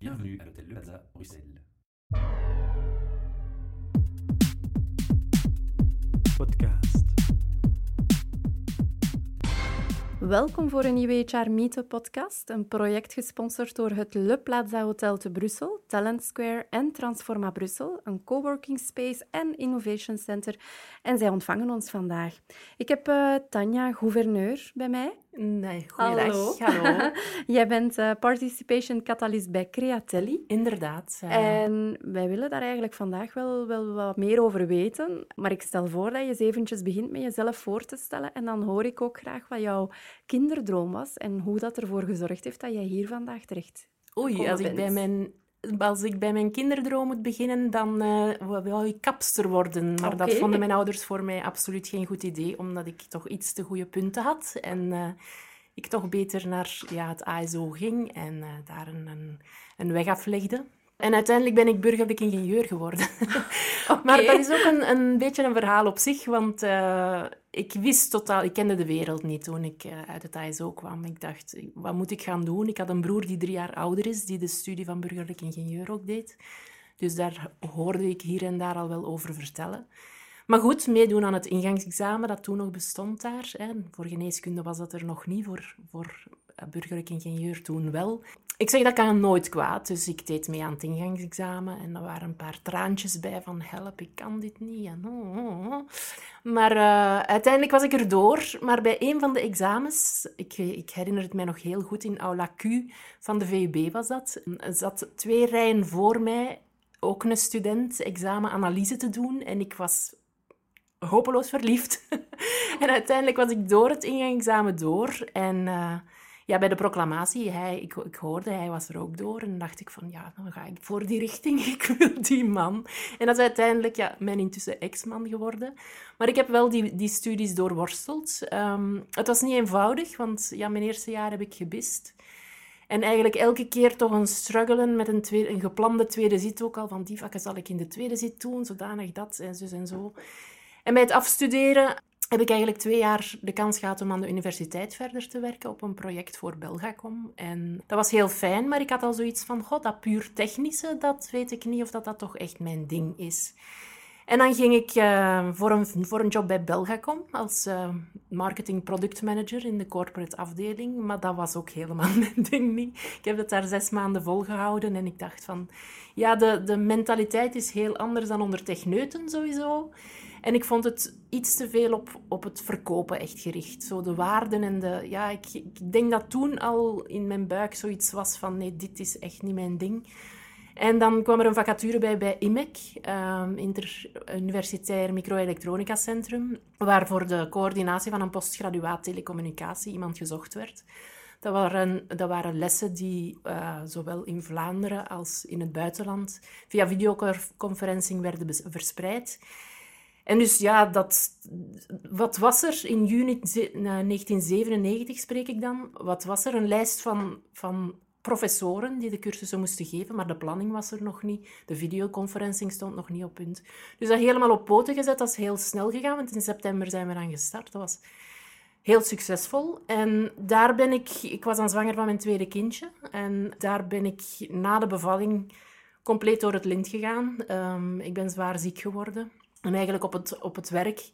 Bienvenue à l'hôtel Le Plaza, Bruxelles. Podcast. Welkom voor een nieuwe HR Meetup podcast, een project gesponsord door het Le Plaza Hotel te Brussel, Talent Square en Transforma Brussel, een coworking space en innovation center. En zij ontvangen ons vandaag. Ik heb uh, Tanja, gouverneur, bij mij. Nee, goeiedag. Hallo. Hallo. Jij bent uh, Participation Catalyst bij Createlli. Inderdaad. En wij willen daar eigenlijk vandaag wel, wel wat meer over weten. Maar ik stel voor dat je eens eventjes begint met jezelf voor te stellen. En dan hoor ik ook graag wat jouw kinderdroom was en hoe dat ervoor gezorgd heeft dat jij hier vandaag terecht Oei, als ik, bij mijn, als ik bij mijn kinderdroom moet beginnen, dan uh, wil ik kapster worden. Maar okay. dat vonden mijn ouders voor mij absoluut geen goed idee, omdat ik toch iets te goede punten had. En uh, ik toch beter naar ja, het ASO ging en uh, daar een, een, een weg aflegde. En uiteindelijk ben ik burgerlijk ingenieur geworden. okay. Maar dat is ook een, een beetje een verhaal op zich, want uh, ik wist totaal... Ik kende de wereld niet toen ik uh, uit het ASO kwam. Ik dacht, wat moet ik gaan doen? Ik had een broer die drie jaar ouder is, die de studie van burgerlijk ingenieur ook deed. Dus daar hoorde ik hier en daar al wel over vertellen. Maar goed, meedoen aan het ingangsexamen, dat toen nog bestond daar. Hè. Voor geneeskunde was dat er nog niet, voor, voor burgerlijk ingenieur toen wel. Ik zeg, dat kan nooit kwaad. Dus ik deed mee aan het ingangsexamen. En er waren een paar traantjes bij van help, ik kan dit niet. Oh, oh, oh. Maar uh, uiteindelijk was ik erdoor. Maar bij een van de examens, ik, ik, herinner het mij nog heel goed, in Aula Q van de VUB was dat, zat twee rijen voor mij ook een student examenanalyse te doen. En ik was hopeloos verliefd. en uiteindelijk was ik door het ingangsexamen door. En... Uh, ja, bij de proclamatie, hij, ik, ik hoorde, hij was er ook door. En dacht ik van, ja, dan ga ik voor die richting. Ik wil die man. En dat is uiteindelijk ja, mijn intussen ex-man geworden. Maar ik heb wel die, die studies doorworsteld. Um, het was niet eenvoudig, want ja, mijn eerste jaar heb ik gebist. En eigenlijk elke keer toch een struggelen met een, een geplande tweede zit ook al. Van die vakken zal ik in de tweede zit doen, zodanig dat en zo en zo. En bij het afstuderen heb ik eigenlijk twee jaar de kans gehad om aan de universiteit verder te werken op een project voor Belgacom. En dat was heel fijn, maar ik had al zoiets van, god, dat puur technische, dat weet ik niet of dat, dat toch echt mijn ding is. En dan ging ik uh, voor, een, voor een job bij Belgacom als uh, marketing product manager in de corporate afdeling. Maar dat was ook helemaal mijn ding niet. Ik heb het daar zes maanden volgehouden en ik dacht van... Ja, de, de mentaliteit is heel anders dan onder techneuten sowieso. En ik vond het iets te veel op, op het verkopen echt gericht. Zo de waarden en de... Ja, ik, ik denk dat toen al in mijn buik zoiets was van... Nee, dit is echt niet mijn ding. En dan kwam er een vacature bij bij IMEC, um, Interuniversitair Microelektronica Centrum, waar voor de coördinatie van een postgraduaat telecommunicatie iemand gezocht werd. Dat waren, dat waren lessen die uh, zowel in Vlaanderen als in het buitenland via videoconferencing werden verspreid. En dus ja, dat, wat was er in juni 1997, spreek ik dan? Wat was er? Een lijst van, van professoren die de cursussen moesten geven, maar de planning was er nog niet. De videoconferencing stond nog niet op punt. Dus dat helemaal op poten gezet, dat is heel snel gegaan, want in september zijn we dan gestart. Dat was heel succesvol. En daar ben ik... Ik was dan zwanger van mijn tweede kindje. En daar ben ik na de bevalling compleet door het lint gegaan. Um, ik ben zwaar ziek geworden. En eigenlijk op het, op het werk...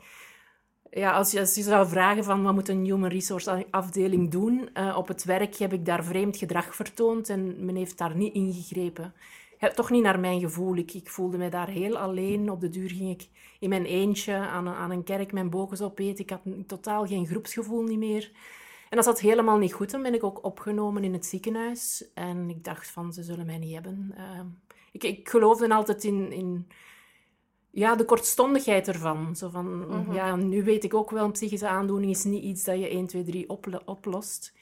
Ja, als je, als je zou vragen van wat moet een human resource afdeling doen, uh, op het werk heb ik daar vreemd gedrag vertoond en men heeft daar niet ingegrepen. Ja, toch niet naar mijn gevoel. Ik, ik, voelde me daar heel alleen. Op de duur ging ik in mijn eentje aan een, aan een kerk mijn bokus opeten. Ik had totaal geen groepsgevoel niet meer. En dat zat helemaal niet goed. Dan ben ik ook opgenomen in het ziekenhuis. En ik dacht van, ze zullen mij niet hebben. Uh, ik, ik geloofde altijd in, in ja, de kortstondigheid ervan. Zo van, mm -hmm. ja, nu weet ik ook wel, een psychische aandoening is niet iets dat je 1, 2, 3 op, oplost.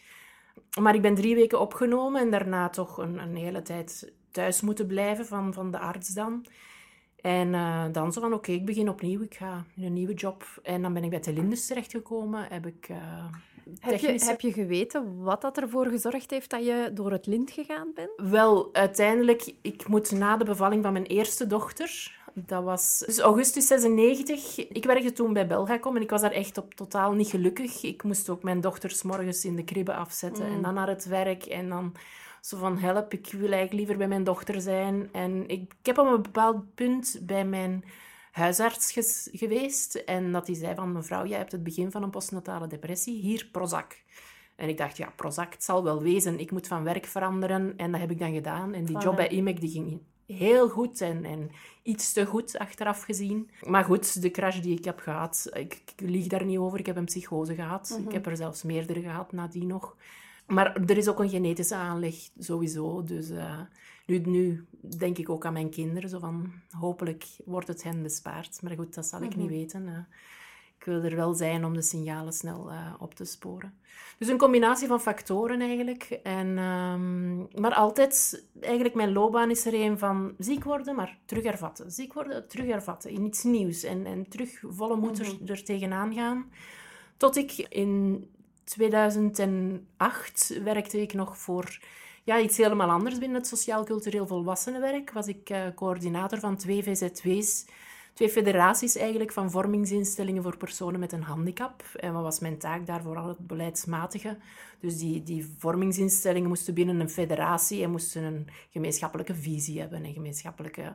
Maar ik ben drie weken opgenomen en daarna toch een, een hele tijd thuis moeten blijven van, van de arts dan. En uh, dan zo van, oké, okay, ik begin opnieuw, ik ga in een nieuwe job. En dan ben ik bij de Linders terechtgekomen, heb ik... Uh, heb, je, heb je geweten wat dat ervoor gezorgd heeft dat je door het lint gegaan bent? Wel, uiteindelijk, ik moet na de bevalling van mijn eerste dochter, dat was dus augustus 96. Ik werkte toen bij Belgacom en ik was daar echt op totaal niet gelukkig. Ik moest ook mijn dochters morgens in de kribbe afzetten mm. en dan naar het werk en dan Zo van, help, ik wil eigenlijk liever bij mijn dochter zijn. En ik, ik heb op een bepaald punt bij mijn huisarts geweest. En dat die zei van, mevrouw, jij hebt het begin van een postnatale depressie. Hier, Prozac. En ik dacht, ja, Prozac, het zal wel wezen. Ik moet van werk veranderen. En dat heb ik dan gedaan. En die job bij IMEC, die ging heel goed en, en iets te goed achteraf gezien. Maar goed, de crash die ik heb gehad, ik, ik lieg daar niet over. Ik heb een psychose gehad. Ik mhm. heb er zelfs meerdere gehad nadien nog. Maar er is ook een genetische aanleg, sowieso. Dus uh, nu, nu denk ik ook aan mijn kinderen. Zo van, hopelijk wordt het hen bespaard. Maar goed, dat zal ik niet mhm. weten. Uh, ik wil er wel zijn om de signalen snel uh, op te sporen. Dus een combinatie van factoren eigenlijk. En, um, maar altijd, eigenlijk mijn loopbaan is er een van ziek worden, maar terug hervatten. Ziek worden, terug hervatten. In iets nieuws. En, en terug volle moed er, mhm. er tegenaan gaan. Tot ik in 2008 werkte ik nog voor ja, iets helemaal anders binnen het sociaal-cultureel volwassenenwerk. Was ik uh, coördinator van twee VZW's, twee federaties eigenlijk van vormingsinstellingen voor personen met een handicap. En wat was mijn taak daar? Vooral het beleidsmatige. Dus die, die vormingsinstellingen moesten binnen een federatie en moesten een gemeenschappelijke visie hebben, een gemeenschappelijke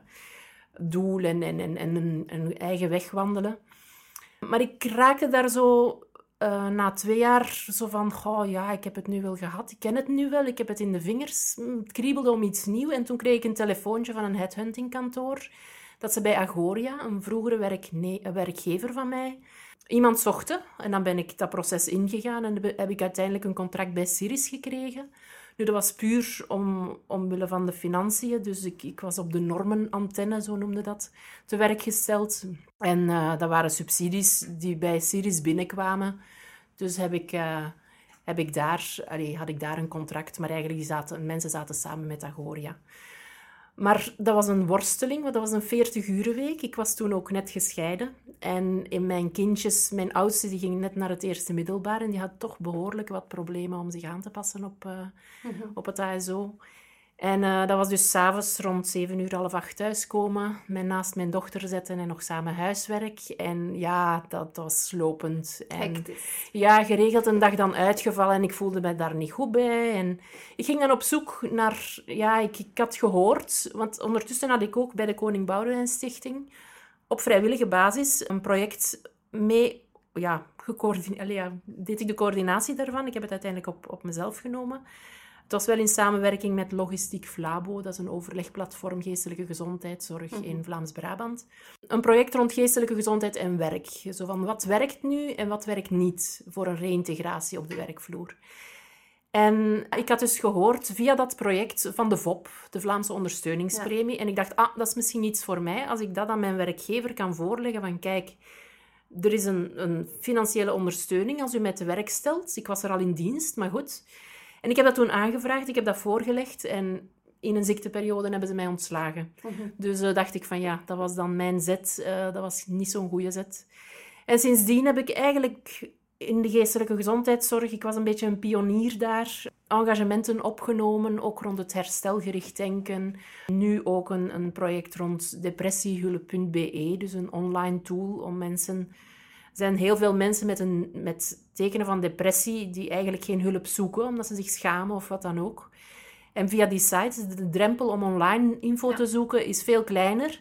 doel en, en, en, en een, eigen weg wandelen. Maar ik raakte daar zo uh, na twee jaar zo van, oh ja, ik heb het nu wel gehad. Ik ken het nu wel, ik heb het in de vingers. Mm, het kriebelde om iets nieuws. En toen kreeg ik een telefoontje van een headhuntingkantoor. Dat ze bij Agoria, een vroegere werkgever van mij, iemand zochten. En dan ben ik dat proces ingegaan en heb ik uiteindelijk een contract bij Siris gekregen. Nu, dat was puur om, omwille van de financiën. Dus ik, ik was op de normenantenne, zo noemde dat, te werk gesteld. En uh, dat waren subsidies die bij Siris binnenkwamen. Dus heb ik, uh, heb ik daar, had ik daar een contract. Maar eigenlijk zaten, mensen zaten samen met Agoria. Maar dat was een worsteling, want dat was een 40 week. Ik was toen ook net gescheiden. En in mijn kindjes, mijn oudste, die ging net naar het eerste middelbaar en die had toch behoorlijk wat problemen om zich aan te passen op, uh, op het ASO. En uh, dat was dus s'avonds rond zeven uur, half acht thuiskomen, mij naast mijn dochter zetten en nog samen huiswerk. En ja, dat was lopend. En, ja, geregeld een dag dan uitgevallen en ik voelde me daar niet goed bij. En ik ging dan op zoek naar... Ja, ik, ik had gehoord, want ondertussen had ik ook bij de Koning Boudewijn Stichting op vrijwillige basis een project mee... Ja, gecoördineerd, ja, deed ik de coördinatie daarvan. Ik heb het uiteindelijk op, op mezelf genomen. Het was wel in samenwerking met Logistiek Flabo, dat is een overlegplatform geestelijke gezondheidszorg mm in Vlaams-Brabant. Een project rond geestelijke gezondheid en werk. Zo van wat werkt nu en wat werkt niet voor een reïntegratie op de werkvloer. En ik had dus gehoord via dat project van de VOP, de Vlaamse ondersteuningspremie. En ik dacht, ah, dat is misschien iets voor mij. Als ik dat aan mijn werkgever kan voorleggen van, kijk, er is een, een financiële ondersteuning als u mij te werk stelt. Ik was er al in dienst, maar goed. En ik heb dat toen aangevraagd, ik heb dat voorgelegd en in een ziekteperiode hebben ze mij ontslagen. Mhm. Dus uh, dacht ik van ja, dat was dan mijn zet. Uh, dat was niet zo'n goede zet. En sindsdien heb ik eigenlijk in de geestelijke gezondheidszorg, ik was een beetje een pionier daar, engagementen opgenomen, ook rond het herstelgericht denken. Nu ook een, een project rond depressiehulp.be, dus een online tool om mensen zijn heel veel mensen met, een, met tekenen van depressie die eigenlijk geen hulp zoeken, omdat ze zich schamen of wat dan ook. En via die sites, de drempel om online info te zoeken is veel kleiner.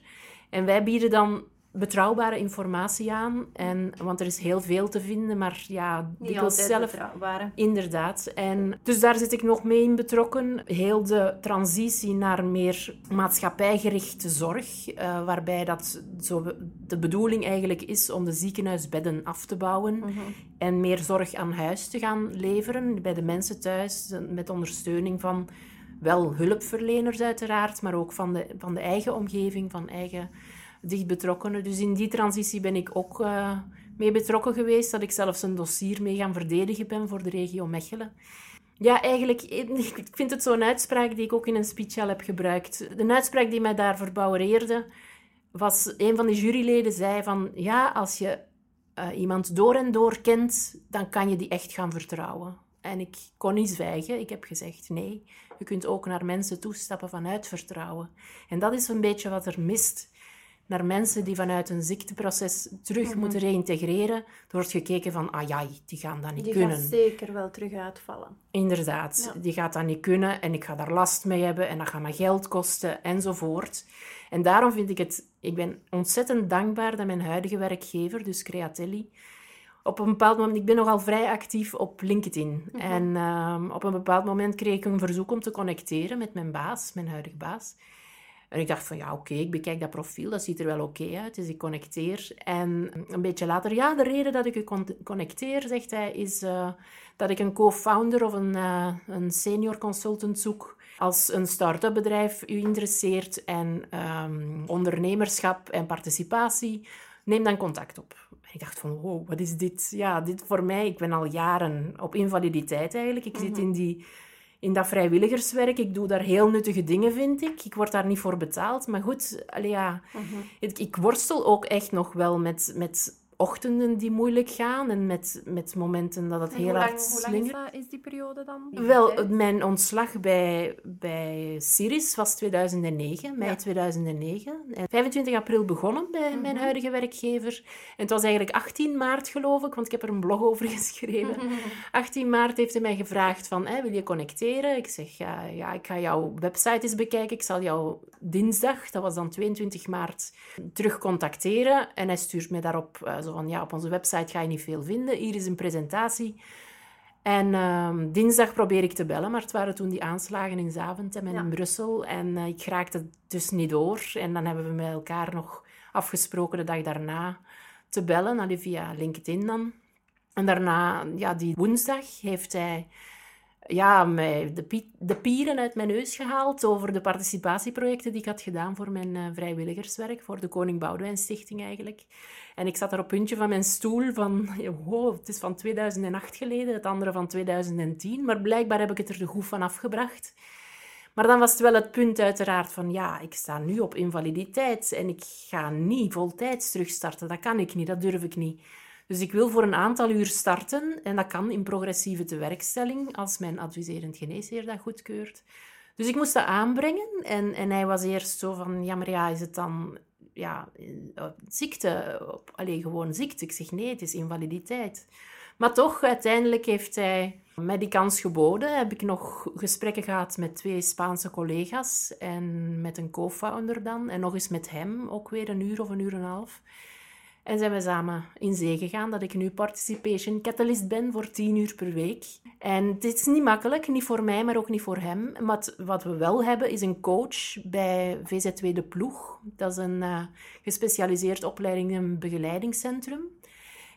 En wij bieden dan betrouwbare informatie aan. En, want er is heel veel te vinden, maar ja, altijd zelf... betrouwbare. Inderdaad. En, dus daar zit ik nog mee in betrokken. Heel de transitie naar meer maatschappijgerichte zorg, uh, waarbij dat zo de bedoeling eigenlijk is om de ziekenhuisbedden af te bouwen mhm. en meer zorg aan huis te gaan leveren bij de mensen thuis, met ondersteuning van wel hulpverleners uiteraard, maar ook van de, van de eigen omgeving, van eigen dicht betrokkenen. Dus in die transitie ben ik ook uh, mee betrokken geweest, dat ik zelfs een dossier mee gaan verdedigen ben voor de regio Mechelen. Ja, eigenlijk, ik vind het zo'n uitspraak die ik ook in een speech al heb gebruikt. De uitspraak die mij daar verbouwereerde, was een van de juryleden zei van, ja, als je uh, iemand door en door kent, dan kan je die echt gaan vertrouwen. En ik kon niet zwijgen. Ik heb gezegd, nee, je kunt ook naar mensen toestappen vanuit vertrouwen. En dat is een beetje wat er mist naar mensen die vanuit een ziekteproces terug Mhm. moeten reïntegreren. Er wordt gekeken van, ah ja, die gaan dat niet Die kunnen. gaat zeker wel terug uitvallen. Inderdaad, Ja. die gaat dat niet kunnen en ik ga daar last mee hebben en dat gaat me geld kosten enzovoort. En daarom vind ik het, ik ben ontzettend dankbaar dat mijn huidige werkgever, dus Createlli, op een bepaald moment, ik ben nogal vrij actief op LinkedIn. Mhm. En ehm, op een bepaald moment kreeg ik een verzoek om te connecteren met mijn baas, mijn huidige baas. En ik dacht van, ja, oké, ik bekijk dat profiel, dat ziet er wel oké uit, dus ik connecteer. En een beetje later, ja, de reden dat ik u con- connecteer, zegt hij, is eh, dat ik een co-founder of een, eh, een senior consultant zoek. Als een start-up bedrijf u interesseert en ehm, ondernemerschap en participatie, neem dan contact op. En ik dacht van, wow, wat is dit? Ja, dit voor mij, ik ben al jaren op invaliditeit eigenlijk. Ik zit in die in dat vrijwilligerswerk. Ik doe daar heel nuttige dingen, vind ik. Ik word daar niet voor betaald. Maar goed, allee, ja, ik, ik worstel ook echt nog wel met, met ochtenden die moeilijk gaan en met, met momenten dat het En heel lang, hard hoe lang is, slingert. die periode dan? Wel, mijn ontslag bij, bij Siris was 2009, mei Ja. 2009. En 25 april begonnen bij mijn Mhm. huidige werkgever. En het was eigenlijk 18 maart, geloof ik, want ik heb er een blog over geschreven. 18 maart heeft hij mij gevraagd van, wil je connecteren? Ik zeg, ja, ja, ik ga jouw website eens bekijken. Ik zal jou dinsdag, dat was dan 22 maart, terug contacteren. En hij stuurt mij daarop eh, zo van, ja, op onze website ga je niet veel vinden. Hier is een presentatie. En ehm, dinsdag probeer ik te bellen, maar het waren toen die aanslagen in Zaventem en Ja. in Brussel. En eh, ik raakte dus niet door. En dan hebben we met elkaar nog afgesproken de dag daarna te bellen, allee, via LinkedIn dan. En daarna, ja, die woensdag heeft hij ja, de, de pieren uit mijn neus gehaald over de participatieprojecten die ik had gedaan voor mijn eh, vrijwilligerswerk, voor de Koning Boudewijn Stichting eigenlijk. En ik zat er op puntje van mijn stoel van, wow, het is van 2008 geleden, het andere van 2010, maar blijkbaar heb ik het er de goed van afgebracht. Maar dan was het wel het punt uiteraard van, ja, ik sta nu op invaliditeit en ik ga niet voltijds terugstarten. Dat kan ik niet, dat durf ik niet. Dus ik wil voor een aantal uur starten en dat kan in progressieve tewerkstelling, als mijn adviserend geneesheer dat goedkeurt. Dus ik moest dat aanbrengen en, en hij was eerst zo van, ja, maar ja, is het dan ja, eh, ziekte? Op- Allee, gewoon ziekte. Ik zeg, nee, het is invaliditeit. Maar toch, uiteindelijk heeft hij mij die kans geboden. Heb ik nog gesprekken gehad met twee Spaanse collega's en met een co-founder dan. En nog eens met hem, ook weer een uur of een uur en een half. En zijn we samen in zee gegaan dat ik nu Participation Catalyst ben voor tien uur per week. En dit is niet makkelijk, niet voor mij, maar ook niet voor hem. Maar wat we wel hebben is een coach bij VZW De Ploeg. Dat is een eh, gespecialiseerd opleiding en begeleidingscentrum.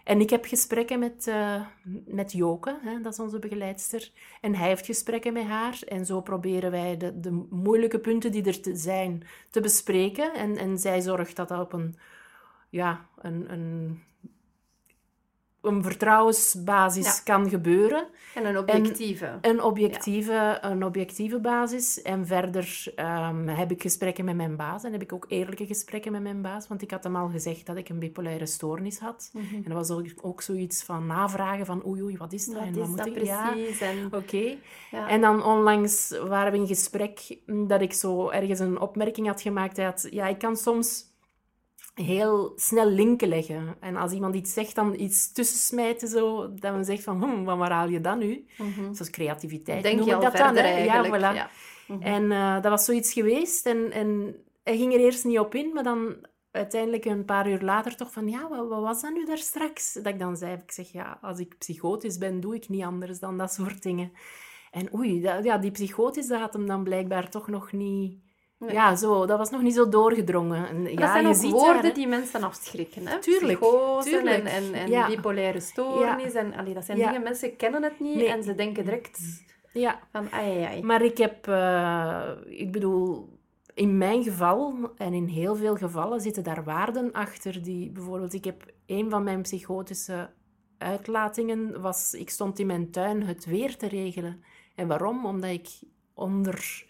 En ik heb gesprekken met, eh, met Joke, hè, dat is onze begeleidster. En hij heeft gesprekken met haar. En zo proberen wij de, de moeilijke punten die er te zijn te bespreken. En, en zij zorgt dat dat op een, ja, een, een, een vertrouwensbasis Ja. kan gebeuren. En een objectieve. Een objectieve, een objectieve basis. En verder ehm, heb ik gesprekken met mijn baas. En heb ik ook eerlijke gesprekken met mijn baas. Want ik had hem al gezegd dat ik een bipolaire stoornis had. En dat was ook, ook zoiets van navragen van oei oei, wat is dat? Wat en is moet dat ik... Ja, precies? En, Oké. ja. En dan onlangs waren we in gesprek dat ik zo ergens een opmerking had gemaakt. Hij had, ja, ik kan soms heel snel linken leggen. En als iemand iets zegt, dan iets tussensmijten, zo, dat men zegt van, hm, wat waar haal je dan nu? Mhm. Zoals creativiteit Denk noem je al dat verder dan. eigenlijk. Ja, voilà. Ja. Mhm. En eh, dat was zoiets geweest. En, en hij ging er eerst niet op in, maar dan uiteindelijk een paar uur later toch van, ja, wat, wat was dat nu daar straks? Dat ik dan zei, ik zeg, ja, als ik psychotisch ben, doe ik niet anders dan dat soort dingen. En oei, dat, ja, die psychotisch, dat had hem dan blijkbaar toch nog niet... Nee. Ja, zo, dat was nog niet zo doorgedrongen. En, ja, dat zijn je ook ziet woorden daar, die mensen afschrikken. Hè? Tuurlijk, Psychose tuurlijk. en, en, en Ja. bipolaire stoornis. En, allee, dat zijn Ja. dingen, mensen kennen het niet Nee. en ze denken direct Ja, van ai, ai, ai. Maar ik heb, eh, ik bedoel, in mijn geval en in heel veel gevallen zitten daar waarden achter die, bijvoorbeeld, ik heb een van mijn psychotische uitlatingen was, ik stond in mijn tuin het weer te regelen. En waarom? Omdat ik onder,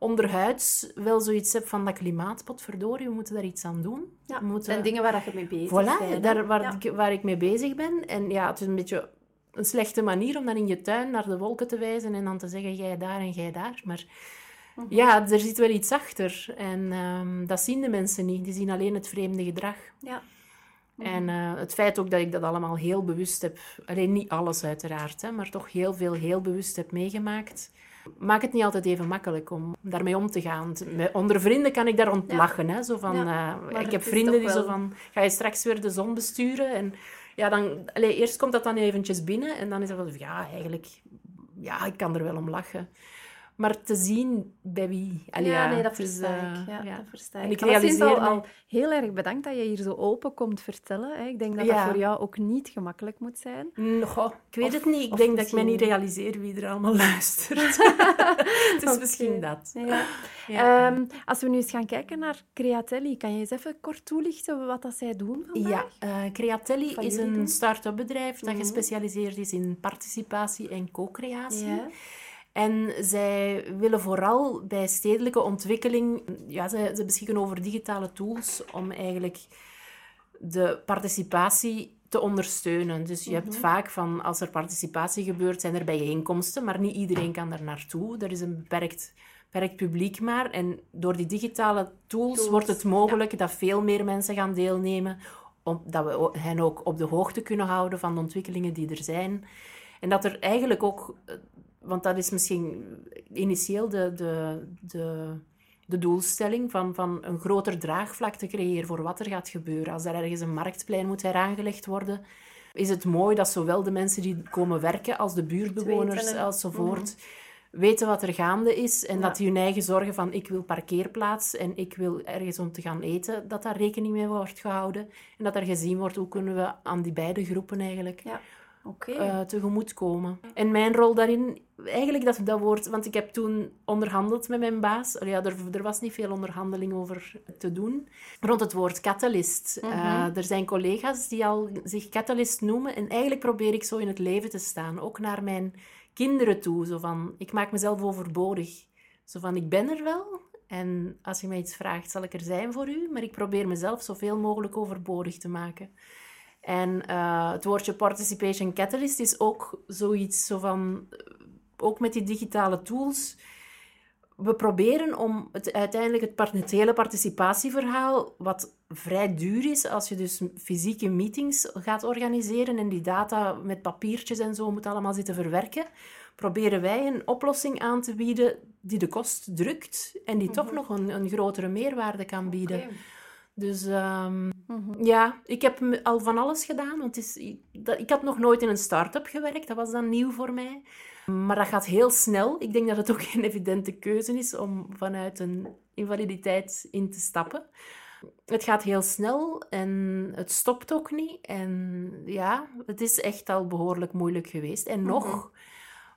onderhuids wel zoiets heb van dat klimaat, potverdorie, we moeten daar iets aan doen. Ja, moeten... zijn dingen waar je mee bezig Voilà, bent. hè? daar waar, Ja. ik, waar ik mee bezig ben. En ja, het is een beetje een slechte manier om dan in je tuin naar de wolken te wijzen en dan te zeggen, jij daar en jij daar. Maar Ja, er zit wel iets achter. En ehm, dat zien de mensen niet. Die zien alleen het vreemde gedrag. Ja. En uh, het feit ook dat ik dat allemaal heel bewust heb, alleen niet alles uiteraard, hè, maar toch heel veel heel bewust heb meegemaakt, maakt het niet altijd even makkelijk om daarmee om te gaan. Onder vrienden kan ik daar rond lachen. Hè, zo van, uh, ik heb vrienden die zo van, ga je straks weer de zon besturen? En ja, dan, allez, eerst komt dat dan eventjes binnen en dan is het van, ja, eigenlijk, ja, ik kan er wel om lachen. Maar te zien bij wie. ja, nee, dat versta ik. Ja, ja. Dat versta ik. En ik realiseer al, al, heel erg bedankt dat je hier zo open komt vertellen. Hè. Ik denk dat dat voor jou ook niet gemakkelijk moet zijn. Goh, ik weet het niet. Ik denk dat ik me niet realiseer wie er allemaal luistert. het is misschien dat. Ja. Um, als we nu eens gaan kijken naar Createlli, kan je eens even kort toelichten wat dat zij doen vandaag? Ja, uh, Createlli is een start-up bedrijf dat mhm. gespecialiseerd is in participatie en co-creatie. En zij willen vooral bij stedelijke ontwikkeling, ja, ze, ze beschikken over digitale tools om eigenlijk de participatie te ondersteunen. Dus je hebt mhm. vaak van, als er participatie gebeurt, zijn er bijeenkomsten, maar niet iedereen kan er naartoe. Er is een beperkt, beperkt publiek maar. En door die digitale tools, wordt het mogelijk dat veel meer mensen gaan deelnemen, dat we hen ook op de hoogte kunnen houden van de ontwikkelingen die er zijn. En dat er eigenlijk ook want dat is misschien initieel de, de, de, de doelstelling van, van een groter draagvlak te creëren voor wat er gaat gebeuren. Als er ergens een marktplein moet heraangelegd worden, is het mooi dat zowel de mensen die komen werken als de buurtbewoners enzovoort mm weten wat er gaande is en dat die hun eigen zorgen van ik wil parkeerplaats en ik wil ergens om te gaan eten, dat daar rekening mee wordt gehouden en dat er gezien wordt hoe kunnen we aan die beide groepen eigenlijk ja okay. uh, tegemoetkomen. En mijn rol daarin, eigenlijk dat, dat woord, want ik heb toen onderhandeld met mijn baas. Ja, er, er was niet veel onderhandeling over te doen. Rond het woord catalyst. Eh, mhm. er zijn collega's die al zich catalyst noemen. En eigenlijk probeer ik zo in het leven te staan. Ook naar mijn kinderen toe. Zo van, ik maak mezelf overbodig. Zo van, ik ben er wel. En als je mij iets vraagt, zal ik er zijn voor u. Maar ik probeer mezelf zoveel mogelijk overbodig te maken. En uh, het woordje participation catalyst is ook zoiets zo van, eh, ook met die digitale tools. We proberen om het, uiteindelijk het, het hele participatieverhaal, wat vrij duur is als je dus fysieke meetings gaat organiseren en die data met papiertjes en zo moet allemaal zitten verwerken, proberen wij een oplossing aan te bieden die de kost drukt en die toch mhm. nog een, een grotere meerwaarde kan bieden. Dus um, ja, ik heb al van alles gedaan. Want het is, ik had nog nooit in een start-up gewerkt. Dat was dan nieuw voor mij. Maar dat gaat heel snel. Ik denk dat het ook geen evidente keuze is om vanuit een invaliditeit in te stappen. Het gaat heel snel en het stopt ook niet. En ja, het is echt al behoorlijk moeilijk geweest. En nog mhm.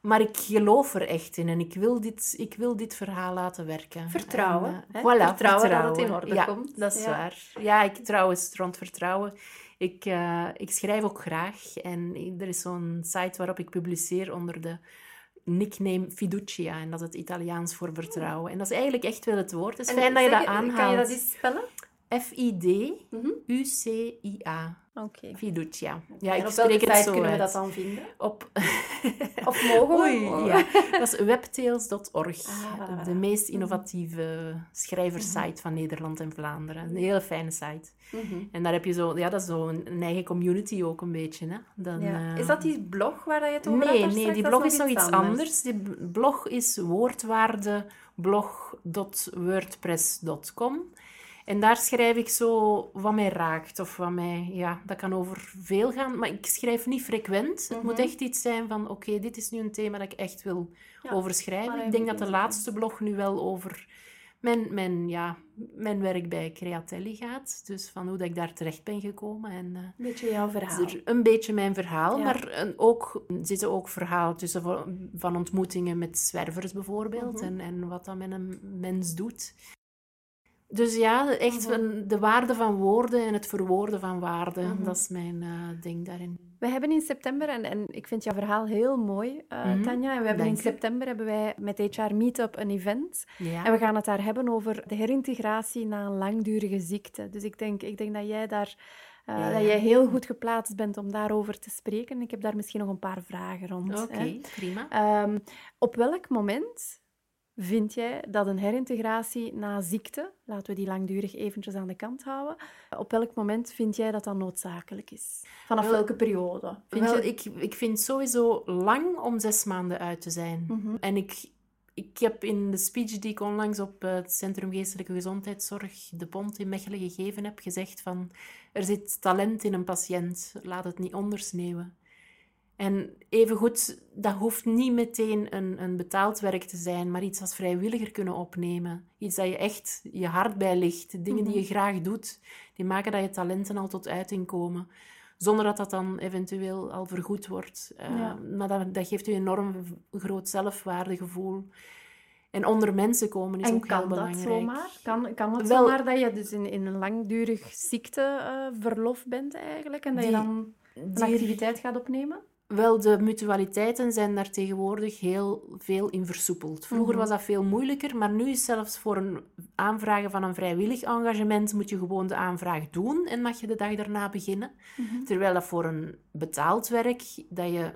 Maar ik geloof er echt in en ik wil dit, ik wil dit verhaal laten werken. Vertrouwen. En, uh, voilà, vertrouwen, dat het in orde ja, komt. dat is waar. Ja, ik trouwens rond vertrouwen. Ik, uh, ik schrijf ook graag en er is zo'n site waarop ik publiceer onder de nickname fiducia. En dat is het Italiaans voor vertrouwen. En dat is eigenlijk echt wel het woord. Het is fijn dat je dat aanhaalt. Kan je dat eens spellen? F-I-D-U-C-I-A. Oké. Fiducia. Ja, ik spreek het zo kunnen we dat dan vinden? Op... of mogen we? Oei, ja. Dat is webtails.org. Ah, de meest mhm. innovatieve schrijversite mm van Nederland en Vlaanderen. Een hele fijne site. Mm En daar heb je zo... Ja, dat is zo een, eigen community ook een beetje. Hè. Dan, ja. Is dat die blog waar je het over nee, had? Nee, die blog is nog iets anders. anders. Die blog is woordwaardeblog.wordpress.com. En daar schrijf ik zo wat mij raakt of wat mij... Ja, dat kan over veel gaan, maar ik schrijf niet frequent. Het moet mhm. echt iets zijn van, oké, dit is nu een thema dat ik echt wil ja, over schrijven. Ik denk dat de laatste blog nu wel over mijn, mijn, ja, mijn werk bij Createlli gaat. Dus van hoe dat ik daar terecht ben gekomen. En, uh, een beetje jouw verhaal. Een beetje mijn verhaal, maar een, ook, er zitten ook verhalen tussen van, ontmoetingen met zwervers bijvoorbeeld. Mhm. en, en wat dat met een mens doet. Dus ja, echt mhm. de waarde van woorden en het verwoorden van waarden. Mhm. Dat is mijn uh, ding daarin. We hebben in september, en, en ik vind jouw verhaal heel mooi, uh, Tanja. En we hebben in september hebben wij met HR Meetup een event. En we gaan het daar hebben over de herintegratie na een langdurige ziekte. Dus ik denk, ik denk dat jij daar... Uh, Dat jij heel goed geplaatst bent om daarover te spreken. Ik heb daar misschien nog een paar vragen rond. Oké, prima. Um, op welk moment vind jij dat een herintegratie na ziekte, laten we die langdurig eventjes aan de kant houden, op welk moment vind jij dat dat noodzakelijk is? Vanaf welke periode? Vind wel, je... ik, ik vind sowieso lang om zes maanden uit te zijn. Mhm. En ik, ik heb in de speech die ik onlangs op het Centrum Geestelijke Gezondheidszorg, de Pont in Mechelen, gegeven heb, gezegd van er zit talent in een patiënt, laat het niet ondersneeuwen. En evengoed, dat hoeft niet meteen een, een betaald werk te zijn, maar iets als vrijwilliger kunnen opnemen. Iets dat je echt je hart bij ligt, dingen die je mhm. graag doet, die maken dat je talenten al tot uiting komen. Zonder dat dat dan eventueel al vergoed wordt. Uh, Maar dat, dat geeft je een enorm groot zelfwaardegevoel. En onder mensen komen is ook heel belangrijk. En kan dat zomaar? Kan, kan het Wel, zomaar dat je dus in, in een langdurig ziekteverlof bent eigenlijk? En dat je dan een activiteit gaat opnemen? Wel, de mutualiteiten zijn daar tegenwoordig heel veel in versoepeld. Vroeger mhm. was dat veel moeilijker, maar nu is zelfs voor een aanvragen van een vrijwillig engagement moet je gewoon de aanvraag doen en mag je de dag daarna beginnen. Mhm. Terwijl dat voor een betaald werk, dat je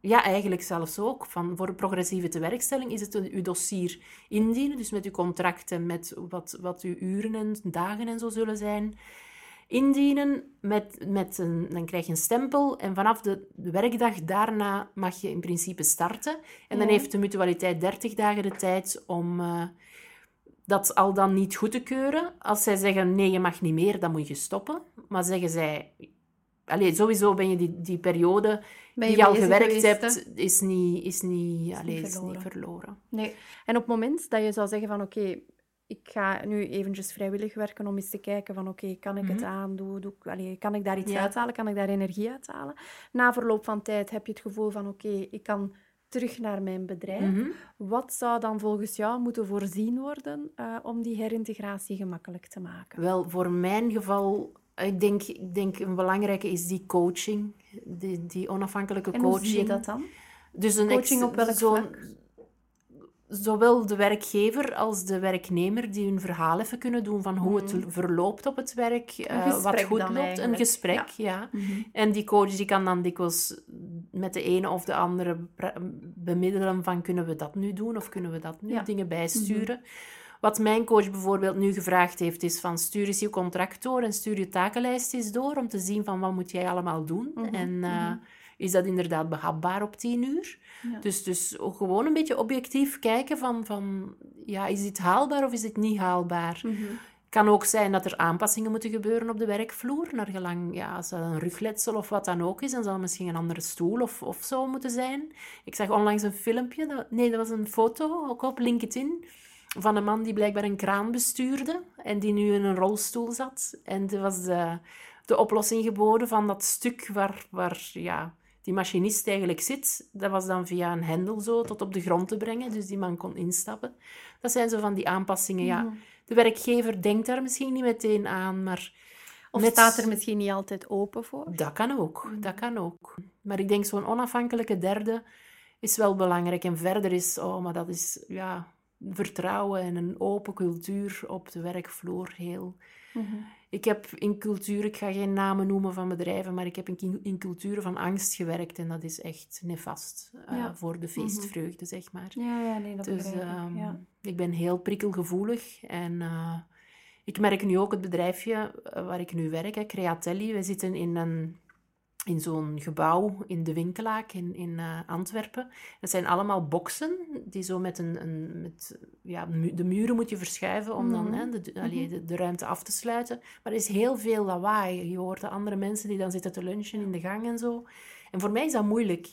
ja, eigenlijk zelfs ook. Van, voor een progressieve tewerkstelling is het een, uw dossier indienen, dus met uw contracten, met wat, wat uw uren en dagen en zo zullen zijn indienen. Met, met een, dan krijg je een stempel en vanaf de, werkdag daarna mag je in principe starten. En dan heeft de mutualiteit 30 dagen de tijd om uh, dat al dan niet goed te keuren. Als zij zeggen nee, je mag niet meer, dan moet je stoppen. Maar zeggen zij... Allee, sowieso ben je die, die periode die je al gewerkt hebt, is niet, is niet, allee, is niet verloren. Nee. En op het moment dat je zou zeggen van oké, ik ga nu eventjes vrijwillig werken om eens te kijken van oké, kan ik het mhm. aandoen? Doe, kan ik daar iets uithalen? Kan ik daar energie uithalen? Na verloop van tijd heb je het gevoel van oké, ik kan terug naar mijn bedrijf. Mhm. Wat zou dan volgens jou moeten voorzien worden uh, om die herintegratie gemakkelijk te maken? Wel, voor mijn geval, ik denk, ik denk een belangrijke is die coaching, die, die onafhankelijke en coaching. hoe zie je dat dan? Dus een coaching op welk vlak? Zowel de werkgever als de werknemer die hun verhaal even kunnen doen van hoe het mm. verloopt op het werk, uh, wat goed loopt. Een gesprek, ja. Mhm. En die coach die kan dan dikwijls met de ene of de andere bemiddelen van kunnen we dat nu doen of kunnen we dat nu, dingen bijsturen. Mhm. Wat mijn coach bijvoorbeeld nu gevraagd heeft, is van stuur eens je contract door en stuur je takenlijst eens door om te zien van wat moet jij allemaal doen. Mhm. En... Uh, is dat inderdaad behapbaar op tien uur? Dus, dus gewoon een beetje objectief kijken van, van ja, is dit haalbaar of is dit niet haalbaar? Mm kan ook zijn dat er aanpassingen moeten gebeuren op de werkvloer. Naar gelang, ja, als dat een rugletsel of wat dan ook is, dan zal het misschien een andere stoel of, of zo moeten zijn. Ik zag onlangs een filmpje, dat, nee, dat was een foto, ook op LinkedIn, van een man die blijkbaar een kraan bestuurde en die nu in een rolstoel zat. En er was de, de oplossing geboden van dat stuk waar, waar ja, die machinist eigenlijk zit, dat was dan via een hendel zo tot op de grond te brengen, dus die man kon instappen. Dat zijn zo van die aanpassingen. Ja, de werkgever denkt daar misschien niet meteen aan, maar... Of staat er misschien niet altijd open voor? Dat kan ook, mhm. dat kan ook. Maar ik denk zo'n onafhankelijke derde is wel belangrijk. En verder is, oh, maar dat is, ja, vertrouwen en een open cultuur op de werkvloer heel... Mhm. Ik heb in cultuur, ik ga geen namen noemen van bedrijven, maar ik heb in, in culturen van angst gewerkt en dat is echt nefast uh, voor de feestvreugde, mm zeg maar. Ja, ja, nee, dat dus, ik. Um, ja. ik ben heel prikkelgevoelig en uh, ik merk nu ook het bedrijfje eh, waar ik nu werk, Createlli. We zitten in een in zo'n gebouw in de Winkelaak in, in uh, Antwerpen. Het zijn allemaal boksen die zo met een... een met, ja, de muren moet je verschuiven om dan mhm. hè, de, mhm. de, de, ruimte af te sluiten. Maar er is heel veel lawaai. Je hoort de andere mensen die dan zitten te lunchen in de gang en zo. En voor mij is dat moeilijk.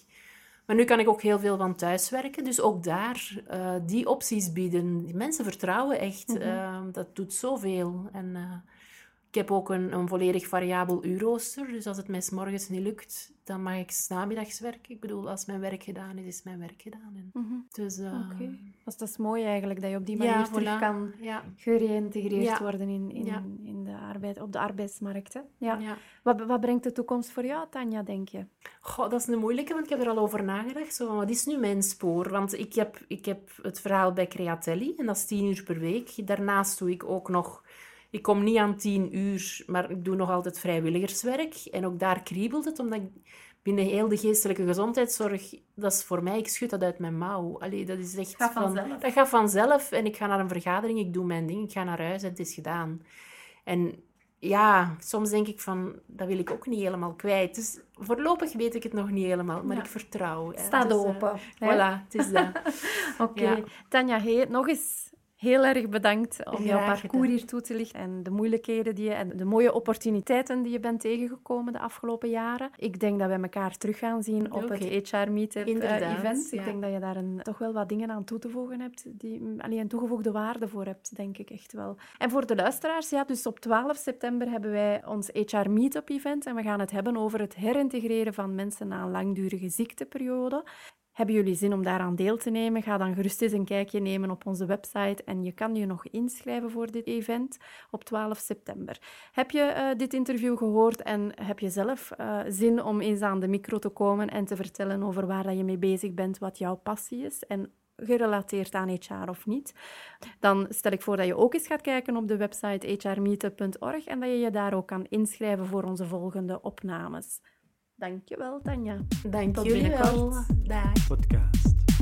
Maar nu kan ik ook heel veel van thuis werken. Dus ook daar uh, die opties bieden. Die mensen vertrouwen echt. Mm uh, dat doet zoveel. En ik heb ook een, een volledig variabel uurrooster. Dus als het mij s morgens niet lukt, dan mag ik s namiddags werken. Ik bedoel, als mijn werk gedaan is, is mijn werk gedaan. En mhm. dus, uh, dat is mooi eigenlijk, dat je op die manier ja, terug kan ja. gereïntegreerd worden in, in, in de arbeid, op de arbeidsmarkt. Hè? Ja. Wat, wat brengt de toekomst voor jou, Tanja, denk je? Goh, dat is een moeilijke, want ik heb er al over nagedacht. Zo, wat is nu mijn spoor? Want ik heb, ik heb het verhaal bij Createlli, en dat is tien uur per week. Daarnaast doe ik ook nog ik kom niet aan tien uur, maar ik doe nog altijd vrijwilligerswerk. En ook daar kriebelt het, omdat ik binnen heel de geestelijke gezondheidszorg, dat is voor mij, ik schud dat uit mijn mouw. Allee, dat is echt gaat van, vanzelf. dat gaat vanzelf. En ik ga naar een vergadering, ik doe mijn ding, ik ga naar huis en het is gedaan. En ja, soms denk ik van, dat wil ik ook niet helemaal kwijt. Dus voorlopig weet ik het nog niet helemaal, maar Ja. ik vertrouw. hè. Staat Dus, eh, open. Voilà, het is dat. Oké. Ja. Tanja, hey, nog eens heel erg bedankt om jouw parcours hier toe te lichten en de moeilijkheden die je en de mooie opportuniteiten die je bent tegengekomen de afgelopen jaren. Ik denk dat we elkaar terug gaan zien op het HR Meetup eh, event. Ik denk dat je daar een, toch wel wat dingen aan toe te voegen hebt, die mm, allee, een toegevoegde waarde voor hebt, denk ik echt wel. En voor de luisteraars, ja, dus op 12 september hebben wij ons HR Meetup event en we gaan het hebben over het herintegreren van mensen na een langdurige ziekteperiode. Hebben jullie zin om daaraan deel te nemen? Ga dan gerust eens een kijkje nemen op onze website en je kan je nog inschrijven voor dit event op 12 september. Heb je eh, dit interview gehoord en heb je zelf eh, zin om eens aan de micro te komen en te vertellen over waar dat je mee bezig bent, wat jouw passie is en gerelateerd aan HR of niet, dan stel ik voor dat je ook eens gaat kijken op de website hrmeetup.org en dat je je daar ook kan inschrijven voor onze volgende opnames. Dankjewel, Tanja. Dank Tot binnenkort. Dag. Podcast.